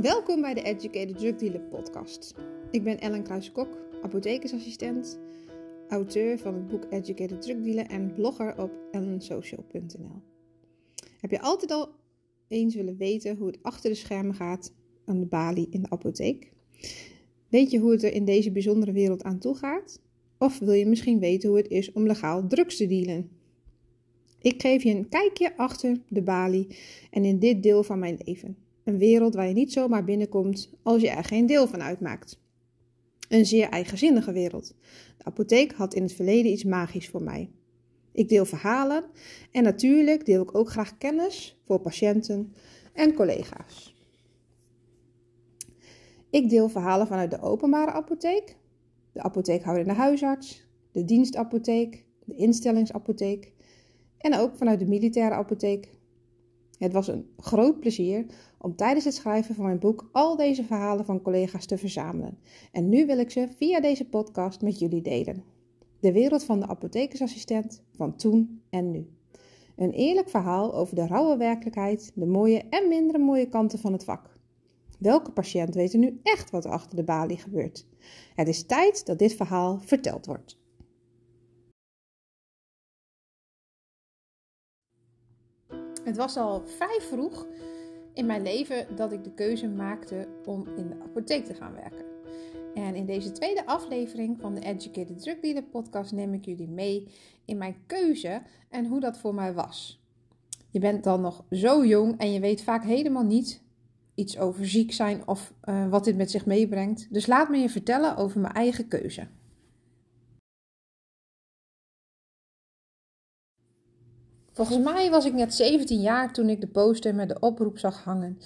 Welkom bij de Educated Drug Dealer podcast. Ik ben Ellen Kruijs-Kok, apothekersassistent, auteur van het boek Educated Drug Dealer en blogger op ellensocial.nl. Heb je altijd al eens willen weten hoe het achter de schermen gaat aan de balie in de apotheek? Weet je hoe het er in deze bijzondere wereld aan toe gaat? Of wil je misschien weten hoe het is om legaal drugs te dealen? Ik geef je een kijkje achter de balie en in dit deel van mijn leven. Een wereld waar je niet zomaar binnenkomt als je er geen deel van uitmaakt. Een zeer eigenzinnige wereld. De apotheek had in het verleden iets magisch voor mij. Ik deel verhalen en natuurlijk deel ik ook graag kennis voor patiënten en collega's. Ik deel verhalen vanuit de openbare apotheek, de apotheekhoudende huisarts, de dienstapotheek, de instellingsapotheek en ook vanuit de militaire apotheek. Het was een groot plezier om tijdens het schrijven van mijn boek al deze verhalen van collega's te verzamelen. En nu wil ik ze via deze podcast met jullie delen. De wereld van de apothekersassistent van toen en nu. Een eerlijk verhaal over de rauwe werkelijkheid, de mooie en minder mooie kanten van het vak. Welke patiënt weet er nu echt wat er achter de balie gebeurt? Het is tijd dat dit verhaal verteld wordt. Het was al vrij vroeg in mijn leven dat ik de keuze maakte om in de apotheek te gaan werken. En in deze tweede aflevering van de Educated Drug Dealer podcast neem ik jullie mee in mijn keuze en hoe dat voor mij was. Je bent dan nog zo jong en je weet vaak helemaal niet iets over ziek zijn of uh, wat dit met zich meebrengt. Dus laat me je vertellen over mijn eigen keuze. Volgens mij was ik net 17 jaar toen ik de poster met de oproep zag hangen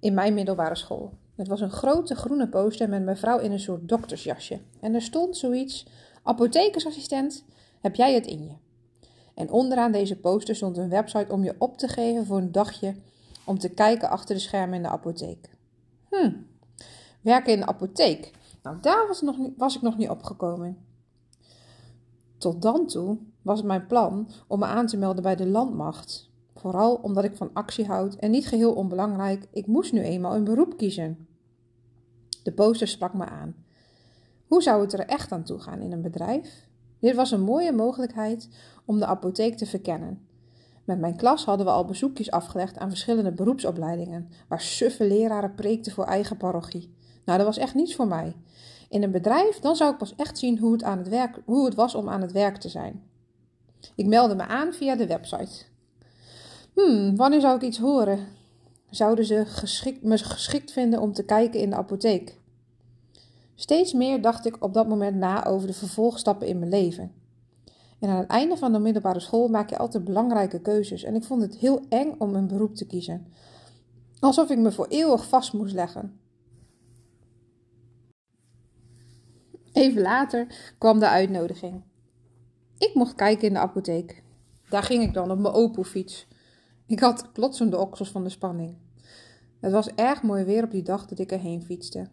in mijn middelbare school. Het was een grote groene poster met mijn vrouw in een soort doktersjasje. En er stond zoiets: Apothekersassistent, heb jij het in je? En onderaan deze poster stond een website om je op te geven voor een dagje om te kijken achter de schermen in de apotheek. Hm, werken in de apotheek. Nou, daar was, nog was ik nog niet opgekomen. Tot dan toe was mijn plan om me aan te melden bij de landmacht. Vooral omdat ik van actie houd en niet geheel onbelangrijk, ik moest nu eenmaal een beroep kiezen. De poster sprak me aan. Hoe zou het er echt aan toe gaan in een bedrijf? Dit was een mooie mogelijkheid om de apotheek te verkennen. Met mijn klas hadden we al bezoekjes afgelegd aan verschillende beroepsopleidingen, waar suffe leraren preekten voor eigen parochie. Nou, dat was echt niets voor mij. In een bedrijf, dan zou ik pas echt zien hoe het, aan het, werk, hoe het was om aan het werk te zijn. Ik meldde me aan via de website. Hmm, wanneer zou ik iets horen? Zouden ze me geschikt vinden om te kijken in de apotheek? Steeds meer dacht ik op dat moment na over de vervolgstappen in mijn leven. En aan het einde van de middelbare school maak je altijd belangrijke keuzes. En ik vond het heel eng om een beroep te kiezen. Alsof ik me voor eeuwig vast moest leggen. Even later kwam de uitnodiging. Ik mocht kijken in de apotheek. Daar ging ik dan op mijn Opel-fiets. Ik had klotsende oksels van de spanning. Het was erg mooi weer op die dag dat ik erheen fietste.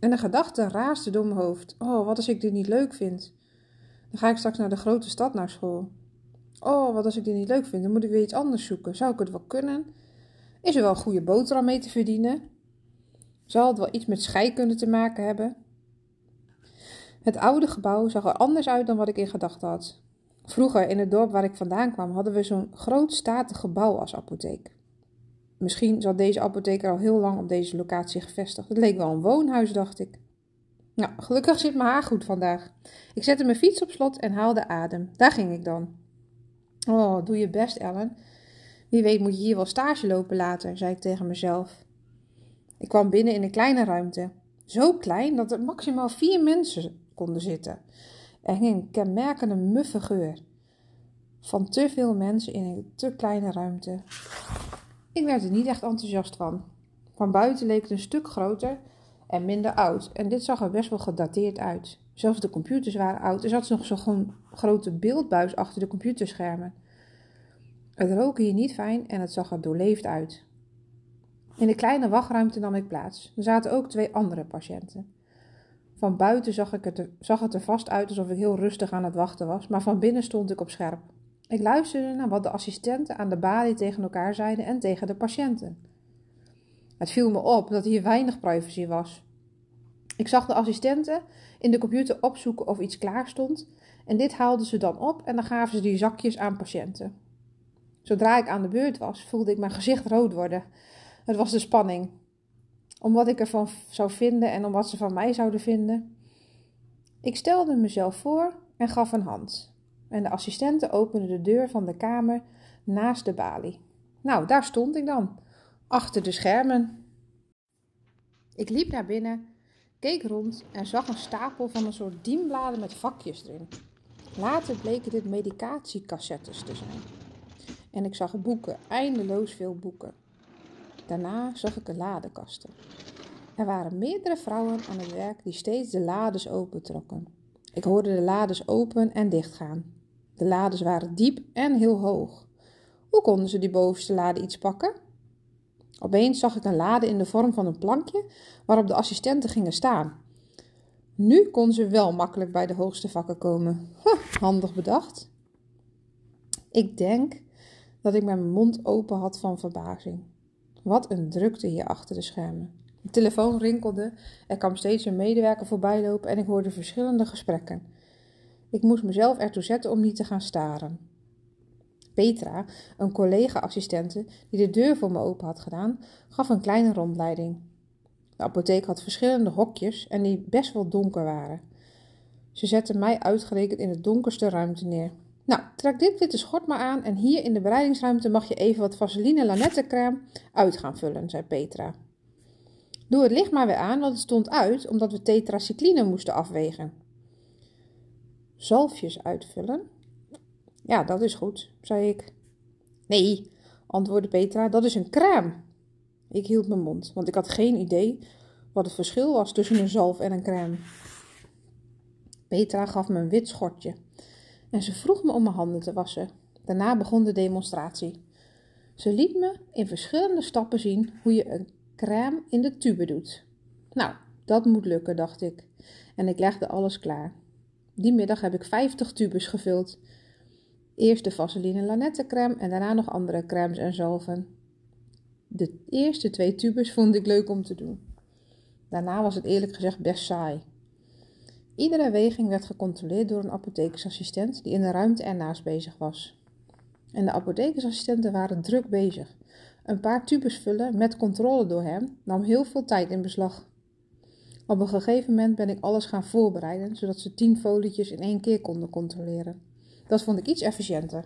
En de gedachte raasde door mijn hoofd. Oh, wat als ik dit niet leuk vind? Dan ga ik straks naar de grote stad naar school. Oh, wat als ik dit niet leuk vind? Dan moet ik weer iets anders zoeken. Zou ik het wel kunnen? Is er wel een goede boterham mee te verdienen? Zal het wel iets met scheikunde te maken hebben? Het oude gebouw zag er anders uit dan wat ik in gedachten had. Vroeger, in het dorp waar ik vandaan kwam, hadden we zo'n groot statig gebouw als apotheek. Misschien zat deze apotheek er al heel lang op deze locatie gevestigd. Het leek wel een woonhuis, dacht ik. Nou, gelukkig zit mijn haar goed vandaag. Ik zette mijn fiets op slot en haalde adem. Daar ging ik dan. Oh, doe je best, Ellen. Wie weet moet je hier wel stage lopen later, zei ik tegen mezelf. Ik kwam binnen in een kleine ruimte. Zo klein dat er maximaal vier mensen konden zitten. Er ging een kenmerkende muffe geur. Van te veel mensen in een te kleine ruimte. Ik werd er niet echt enthousiast van. Van buiten leek het een stuk groter en minder oud. En dit zag er best wel gedateerd uit. Zelfs de computers waren oud. Er zat nog zo'n grote beeldbuis achter de computerschermen. Het rook hier niet fijn en het zag er doorleefd uit. In de kleine wachtruimte nam ik plaats. Er zaten ook twee andere patiënten. Van buiten zag, ik het er, zag het er vast uit alsof ik heel rustig aan het wachten was, maar van binnen stond ik op scherp. Ik luisterde naar wat de assistenten aan de balie tegen elkaar zeiden en tegen de patiënten. Het viel me op dat hier weinig privacy was. Ik zag de assistenten in de computer opzoeken of iets klaar stond en dit haalden ze dan op en dan gaven ze die zakjes aan patiënten. Zodra ik aan de beurt was, voelde ik mijn gezicht rood worden. Het was de spanning. Om wat ik ervan zou vinden en om wat ze van mij zouden vinden. Ik stelde mezelf voor en gaf een hand. En de assistenten openden de deur van de kamer naast de balie. Nou, daar stond ik dan, achter de schermen. Ik liep naar binnen, keek rond en zag een stapel van een soort dienbladen met vakjes erin. Later bleken dit medicatiecassettes te zijn. En ik zag boeken, eindeloos veel boeken. Daarna zag ik een ladekasten. Er waren meerdere vrouwen aan het werk die steeds de lades opentrokken. Ik hoorde de lades open en dichtgaan. De lades waren diep en heel hoog. Hoe konden ze die bovenste lade iets pakken? Opeens zag ik een lade in de vorm van een plankje waarop de assistenten gingen staan. Nu kon ze wel makkelijk bij de hoogste vakken komen. handig bedacht. Ik denk dat ik mijn mond open had van verbazing. Wat een drukte hier achter de schermen. De telefoon rinkelde, er kwam steeds een medewerker voorbij lopen en ik hoorde verschillende gesprekken. Ik moest mezelf ertoe zetten om niet te gaan staren. Petra, een collega-assistente die de deur voor me open had gedaan, gaf een kleine rondleiding. De apotheek had verschillende hokjes en die best wel donker waren. Ze zette mij uitgerekend in de donkerste ruimte neer. Nou, trek dit witte schort maar aan en hier in de bereidingsruimte mag je even wat vaseline lanettencrème uit gaan vullen, zei Petra. Doe het licht maar weer aan, want het stond uit omdat we tetracycline moesten afwegen. Zalfjes uitvullen? Ja, dat is goed, zei ik. Nee, antwoordde Petra, dat is een crème. Ik hield mijn mond, want ik had geen idee wat het verschil was tussen een zalf en een crème. Petra gaf me een wit schortje en ze vroeg me om mijn handen te wassen. Daarna begon de demonstratie. Ze liet me in verschillende stappen zien hoe je een crème in de tube doet. Nou, dat moet lukken, dacht ik. En ik legde alles klaar. Die middag heb ik 50 tubes gevuld. Eerst de Vaseline Lanette crème en daarna nog andere crèmes en zalven. De eerste twee tubes vond ik leuk om te doen. Daarna was het eerlijk gezegd best saai. Iedere weging werd gecontroleerd door een apothekersassistent die in de ruimte ernaast bezig was. En de apothekersassistenten waren druk bezig. Een paar tubes vullen met controle door hem nam heel veel tijd in beslag. Op een gegeven moment ben ik alles gaan voorbereiden, zodat ze tien folietjes in één keer konden controleren. Dat vond ik iets efficiënter.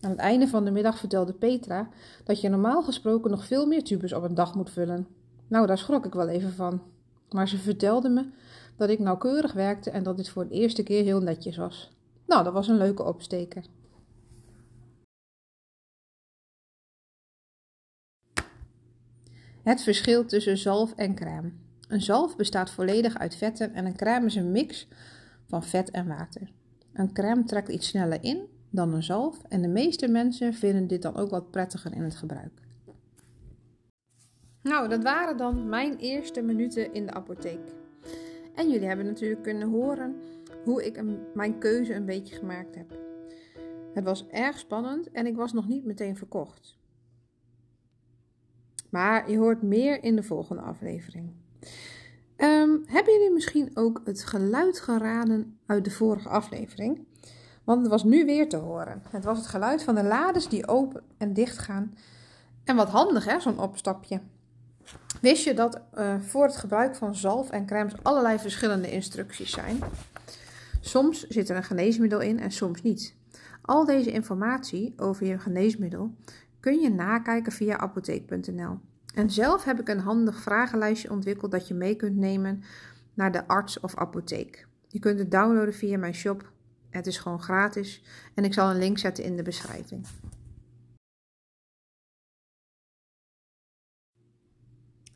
Aan het einde van de middag vertelde Petra dat je normaal gesproken nog veel meer tubes op een dag moet vullen. Nou, daar schrok ik wel even van. Maar ze vertelde me dat ik nauwkeurig werkte en dat dit voor de eerste keer heel netjes was. Nou, dat was een leuke opsteker. Het verschil tussen zalf en crème. Een zalf bestaat volledig uit vetten en een crème is een mix van vet en water. Een crème trekt iets sneller in dan een zalf en de meeste mensen vinden dit dan ook wat prettiger in het gebruik. Nou, dat waren dan mijn eerste minuten in de apotheek. En jullie hebben natuurlijk kunnen horen hoe ik mijn keuze een beetje gemaakt heb. Het was erg spannend en ik was nog niet meteen verkocht. Maar je hoort meer in de volgende aflevering. Um, hebben jullie misschien ook het geluid geraden uit de vorige aflevering? Want het was nu weer te horen. Het was het geluid van de lades die open en dicht gaan. En wat handig hè, zo'n opstapje. Wist je dat uh, voor het gebruik van zalf en crèmes allerlei verschillende instructies zijn? Soms zit er een geneesmiddel in en soms niet. Al deze informatie over je geneesmiddel kun je nakijken via apotheek.nl. En zelf heb ik een handig vragenlijstje ontwikkeld dat je mee kunt nemen naar de arts of apotheek. Je kunt het downloaden via mijn shop. Het is gewoon gratis en ik zal een link zetten in de beschrijving.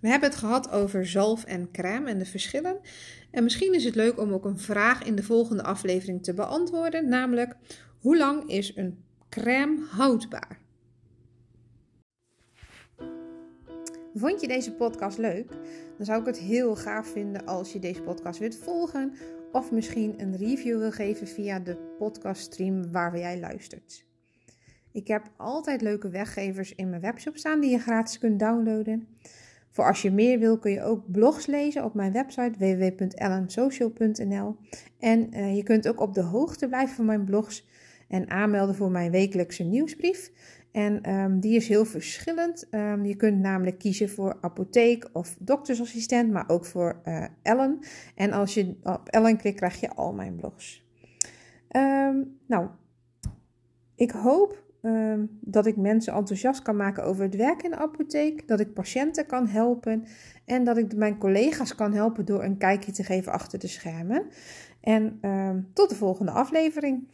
We hebben het gehad over zalf en crème en de verschillen. En misschien is het leuk om ook een vraag in de volgende aflevering te beantwoorden, namelijk hoe lang is een crème houdbaar? Vond je deze podcast leuk? Dan zou ik het heel gaaf vinden als je deze podcast wilt volgen of misschien een review wil geven via de podcaststream waar jij luistert. Ik heb altijd leuke weggevers in mijn webshop staan die je gratis kunt downloaden. Voor als je meer wil kun je ook blogs lezen op mijn website www.ellensocial.nl. En uh, je kunt ook op de hoogte blijven van mijn blogs en aanmelden voor mijn wekelijkse nieuwsbrief. En um, die is heel verschillend. Um, je kunt namelijk kiezen voor apotheek of doktersassistent, maar ook voor uh, Ellen. En als je op Ellen klikt, krijg je al mijn blogs. Um, nou, ik hoop dat ik mensen enthousiast kan maken over het werk in de apotheek. Dat ik patiënten kan helpen. En dat ik mijn collega's kan helpen door een kijkje te geven achter de schermen. En tot de volgende aflevering.